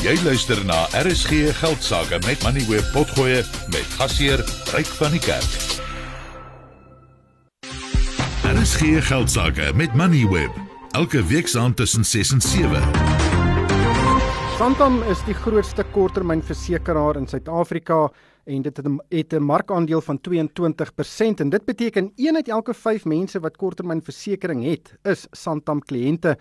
Jy luister na RSG Geldsaake met Money Web Potgoe met gasheer Ryk van die Kerk. RSG Geldsaake met Money Web elke week saand tussen 6 en 7. Santam is die grootste korttermynversekeraar in Suid-Afrika en dit het 'n markandeel van 22% en dit beteken een uit elke 5 mense wat korttermynversekering het, is Santam kliënte.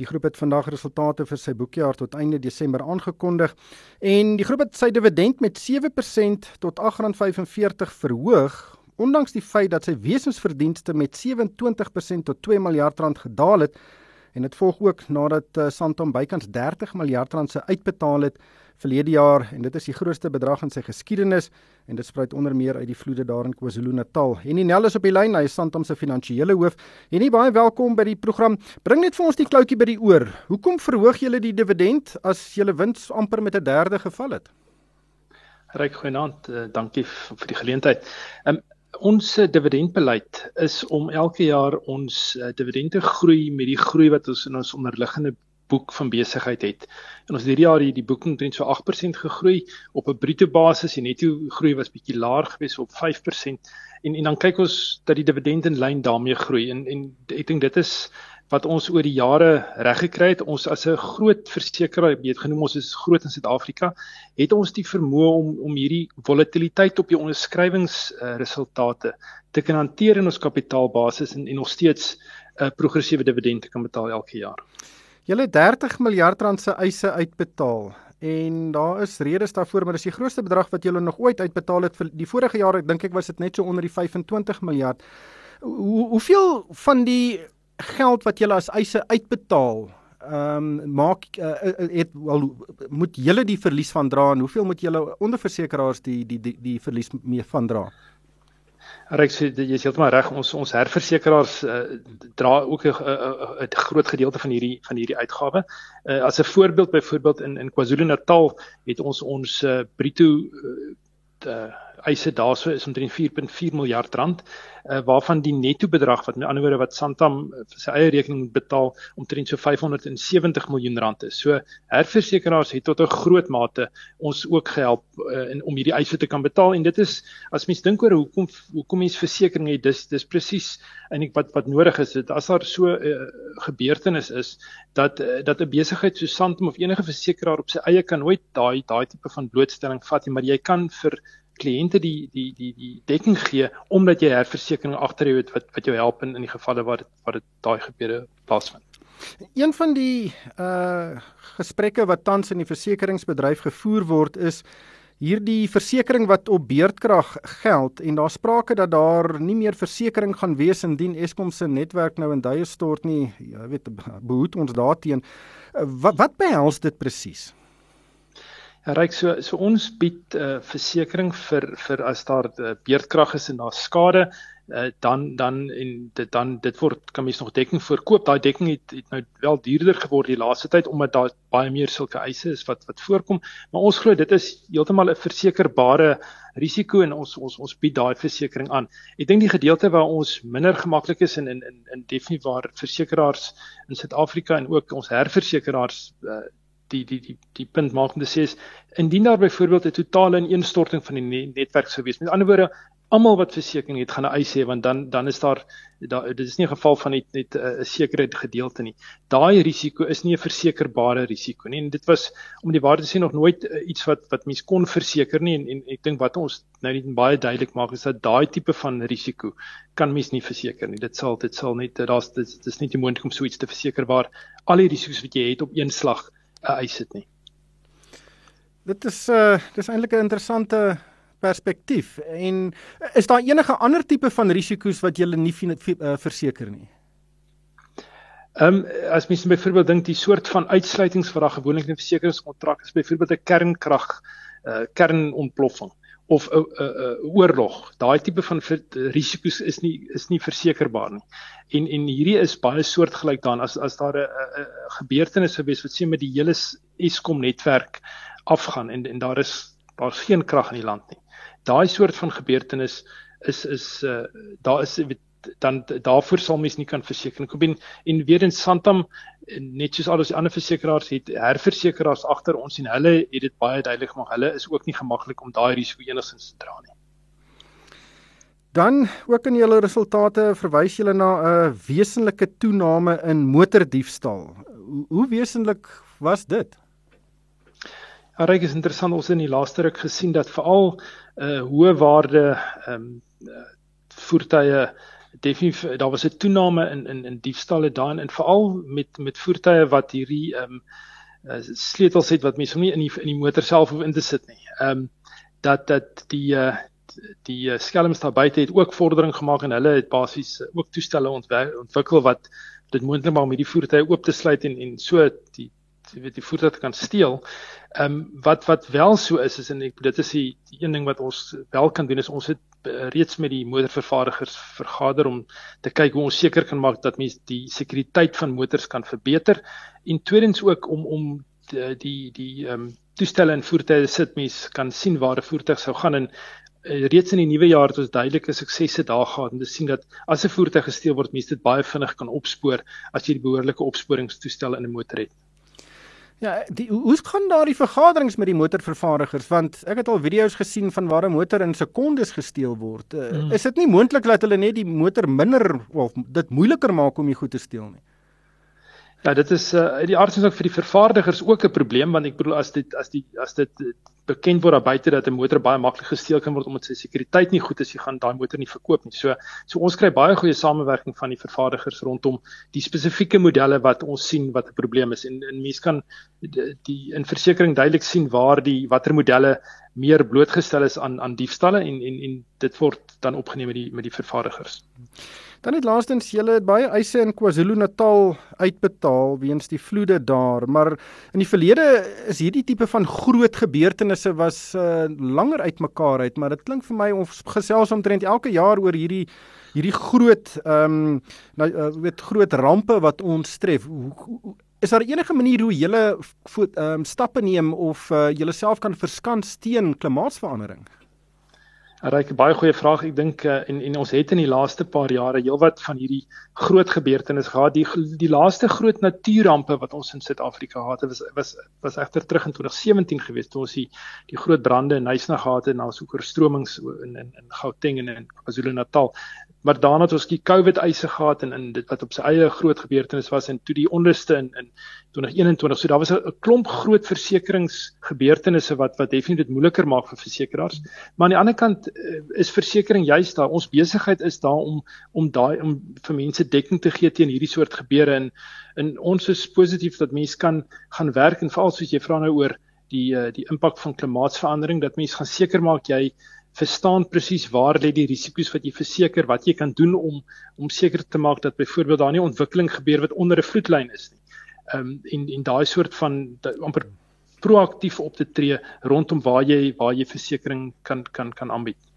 Die groep het vandag resultate vir sy boekjaar tot einde Desember aangekondig en die groep het sy dividend met 7% tot R8.45 verhoog ondanks die feit dat sy wesensverdienste met 27% tot 2 miljard rand gedaal het en dit volg ook nadat uh, Santam bykans 30 miljard rand se uitbetaal het verlede jaar en dit is die grootste bedrag in sy geskiedenis en dit spruit onder meer uit die vloede daar in KwaZulu-Natal. En Nel is op die lyn, hy is Santam se finansiële hoof. En nie baie welkom by die program. Bring net vir ons die kloutjie by die oor. Hoekom verhoog julle die dividend as julle wins amper met 'n derde geval het? Ryk goeienaand, uh, dankie vir die geleentheid. Um, ons uh, dividendbeleid is om elke jaar ons uh, dividende groei met die groei wat ons in ons onderliggende boek van besigheid het. En ons het hierdie jaar die boeking teen so 8% gegroei op 'n bruto basis en netto groei was bietjie laer geweest op 5% en en dan kyk ons dat die dividend in lyn daarmee groei en en ek dink dit is wat ons oor die jare reg gekry het ons as 'n groot versekeraar weet genoem ons is groot in Suid-Afrika het ons die vermoë om om hierdie volatiliteit op die onderskrywings uh, te kan hanteer in ons kapitaalbasis en en nog steeds 'n uh, progressiewe dividend te kan betaal elke jaar. Julle 30 miljard rand se eise uitbetaal en daar is redes daarvoor maar dis die grootste bedrag wat julle nog ooit uitbetaal het vir die vorige jaar ek dink ek was dit net so onder die 25 miljard. Hoe hoeveel van die geld wat julle as eise uitbetaal ehm um, maak uh, het wel moet julle die verlies van dra en hoeveel moet julle onderversekeraars die die die die verlies mee van dra? Sê jy is heeltemal reg ons ons herversekeraars uh, dra ook 'n uh, uh, groot gedeelte van hierdie van hierdie uitgawe. Uh, as 'n voorbeeld byvoorbeeld in in KwaZulu-Natal het ons ons uh, bruto uh, eise daarso is omtrent 4.4 miljard rand uh, waarvan die netto bedrag wat met ander woorde wat Santam uh, vir sy eie rekening moet betaal omtrent so 570 miljoen rand is. So herversekeraars het tot 'n groot mate ons ook gehelp uh, in om hierdie eise te kan betaal en dit is as mens dink oor hoekom hoekom mens versekerings het dis dis presies eintlik wat wat nodig is dit as daar so 'n uh, gebeurtenis is dat uh, dat 'n besigheid so Santam of enige versekeraar op sy eie kan nooit daai daai tipe van blootstelling vat nie maar jy kan vir kliënte die die die die dekking gee omdat jy herversekering agter jou het wat wat jou help in in die gevalle waar dit waar dit daai gebeure plaasvind. Een van die uh gesprekke wat tans in die versekeringsbedryf gevoer word is hierdie versekering wat op beurtkrag geld en daar sprake dat daar nie meer versekering gaan wees indien Eskom se netwerk nou in duie stort nie. Jy weet behoed ons daarteen. Uh, wat wat behels dit presies? Ryk so so ons bied 'n uh, versekering vir vir as daar uh, beerdkrag is en daar skade uh, dan dan en dit dan dit word kan mens nog dekking voorkoop. Daai dekking het, het nou wel duurder geword die laaste tyd omdat daar baie meer sulke eise is wat wat voorkom. Maar ons glo dit is heeltemal 'n versekerbare risiko en ons ons ons bied daai versekering aan. Ek dink die gedeelte waar ons minder gemaklik is in in in in definitief waar versekeraars in Suid-Afrika en ook ons herversekeraars uh, die die die die punt maak om te sê is indien daar byvoorbeeld 'n totale ineenstorting van die netwerk sou wees. Met ander woorde, almal wat versekerings het, gaan 'n eis hê want dan dan is daar daar dit is nie 'n geval van net net 'n sekere gedeelte nie. Daai risiko is nie 'n versekerbare risiko nie. En dit was om die waarheid te sê nog nooit uh, iets wat wat mens kon verseker nie en en ek dink wat ons nou net baie duidelik maak is dat daai tipe van risiko kan mens nie verseker nie. Dit sal dit sal net daar's dit is nie moontlik om so iets te verseker waar al die risiko's wat jy het op een slag eis het nie. Dit is uh dis eintlik 'n interessante perspektief en is daar enige ander tipe van risiko's wat jy nie uh, verseker nie? Ehm um, as mens byvoorbeeld dink die soort van uitsluitings wat daar gewoonlik in 'n versekeringskontrak is, byvoorbeeld 'n kernkrag uh kernontploffing of 'n 'n oorlog. Daai tipe van risiko's is nie is nie versekerbaar nie. En en hierdie is baie soortgelyk dan as as daar 'n 'n gebeurtenis gewees wat sê met die hele Eskom netwerk afgaan en en daar is daar's geen krag in die land nie. Daai soort van gebeurtenis is is uh daar is dan daarvoor sal mens nie kan verseker nie. En, en weer in Santam net soos al die ander versekerings het herversekerings agter ons en hulle het dit baie duidelik gemaak. Hulle is ook nie gemaklik om daai risiko enigsins te dra nie. Dan ook in julle resultate verwys julle na 'n wesenlike toename in motordiefstal. Hoe, hoe wesenlik was dit? Ja, reg is interessant ons in die laaste ruk gesien dat veral uh, hoë waarde ehm um, voertuie definitief daar was 'n toename in in in diefstalle daarin en veral met met voertuie wat hierdie ehm um, uh, sleutels het wat mense nie in die in die motor self hoef in te sit nie. Ehm um, dat dat die uh, die skelms daar buite het ook vordering gemaak en hulle het basies ook toestelle ontwikkel wat dit moontlik maak om hierdie voertuie oop te sluit en en so die jy weet die voertuig kan steel. Ehm um, wat wat wel so is is en ek dit is die, die een ding wat ons wel kan doen is ons het uh, reeds met die motorvervaardigers vergader om te kyk hoe ons seker kan maak dat mense die sekuriteit van motors kan verbeter en tweedens ook om om die die die ehm um, toestelle en voertuie sit mense kan sien waar 'n voertuig sou gaan en uh, reeds in die nuwe jaar het ons duidelike suksesse daar gehad om te sien dat as 'n voertuig gesteel word mense dit baie vinnig kan opspoor as jy die behoorlike opsporingstoestelle in 'n motor het. Ja, die, hoe gaan daar die vergaderings met die motorvervaardigers want ek het al video's gesien van waar 'n motor in sekondes gesteel word. Uh, mm. Is dit nie moontlik dat hulle net die motor minder of dit moeiliker maak om die goed te steel nie? Ja, dit is uh die aardse ook vir die vervaardigers ook 'n probleem want ek bedoel as dit as die as dit bekend word daar buite dat 'n motor baie maklik gesteel kan word omdat sy sekuriteit nie goed is, jy gaan daai motor nie verkoop nie. So so ons kry baie goeie samewerking van die vervaardigers rondom die spesifieke modelle wat ons sien wat 'n probleem is en en mense kan die, die in versekerings duidelik sien waar die watter modelle meer blootgestel is aan aan diefstalle en en en dit word dan opgeneem met die met die vervaardigers. Dan het laastens julle het baie eise in KwaZulu-Natal uitbetaal weens die vloede daar, maar in die verlede is hierdie tipe van groot gebeurtenisse was uh, langer uitmekaar uit, maar dit klink vir my ons gesels omtrent elke jaar oor hierdie hierdie groot ehm um, nou uh, weet groot rampe wat ons tref. Is daar enige manier hoe julle ehm um, stappe neem of uh, julle self kan verskans teen klimaatsverandering? Ryk baie goeie vraag. Ek dink uh, en en ons het in die laaste paar jare heelwat van hierdie groot gebeurtenisse gehad. Die die laaste groot natuurrampe wat ons in Suid-Afrika gehad het, was was was egter terug in 2017 gewees toe ons die die groot brande in Nysna gehad het en ons ook oorstromings in in in Gauteng en in KwaZulu-Natal maar daarna het ons die COVID eise gehad en in dit wat op sy eie groot gebeurtenis was en toe die onderste in in 2021 so daar was 'n klomp groot versekeringsgebeurtenisse wat wat definitief dit moeiliker maak vir versekerings maar aan die ander kant eh, is versekerings juist daar. Ons besigheid is daar om om daai om vir mense dekking te gee teen hierdie soort gebeure en en ons is positief dat mense kan gaan werk en veral soos jy vra nou oor die eh, die impak van klimaatsverandering dat mense gaan seker maak jy verstaan presies waar lê die risiko's wat jy verseker wat jy kan doen om om seker te maak dat byvoorbeeld daar nie ontwikkeling gebeur wat onder 'n vloedlyn is nie. Ehm um, en en daai soort van amper proaktief op te tree rondom waar jy waar jy versekerings kan kan kan aanbied.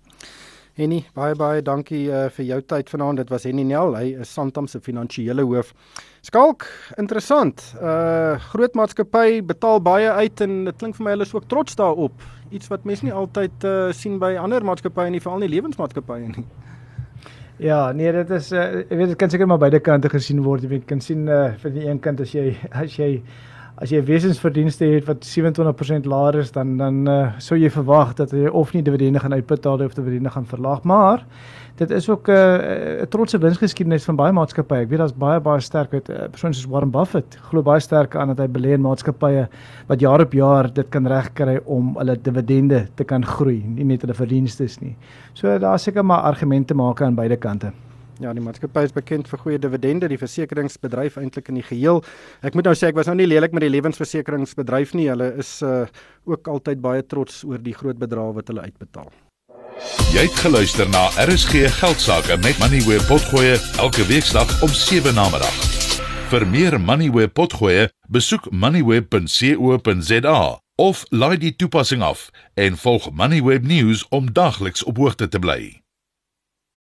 Henny, baie baie dankie uh, vir jou tyd vanaand. Dit was Henny Nel, hy is Santam se finansiële hoof. Skalk, interessant. Uh groot maatskappy betaal baie uit en dit klink vir my hulle is ook trots daarop iets wat mense nie altyd uh, sien by ander maatskappye nie, veral nie lewensmaatskappye nie. Ja, nee, dit is uh, ek weet dit kan seker maar beide kante gesien word. Jy kan sien uh, vir die een kant as jy as jy as jy wesensverdienste het wat 27% laer is, dan dan uh, sou jy verwag dat jy of nie dividende gaan uitbetaal of dividende gaan verlaag, maar dit is ook 'n uh, 'n trotse winsgeskiedenis van baie maatskappye. Ek weet daar's baie baie sterk met uh, persone soos Warren Buffett glo baie sterk aan dat hy belê in maatskappye wat jaar op jaar dit kan regkry om hulle dividende te kan groei, nie net hulle verdienste nie. So daar seker maar argumente maak aan beide kante. Ja, die maatskappy is bekend vir goeie dividende, die versekeringsbedryf eintlik in die geheel. Ek moet nou sê ek was nou nie lelik met die lewensversekeringsbedryf nie. Hulle is uh ook altyd baie trots oor die groot bedrae wat hulle uitbetaal. Jy het geluister na RSG Geldsaake met Money where potgoe elke weeksdag om 7 na middag. Vir meer Money where potgoe, besoek moneyweb.co.za of laai die toepassing af en volg Moneyweb News om dagliks op hoogte te bly.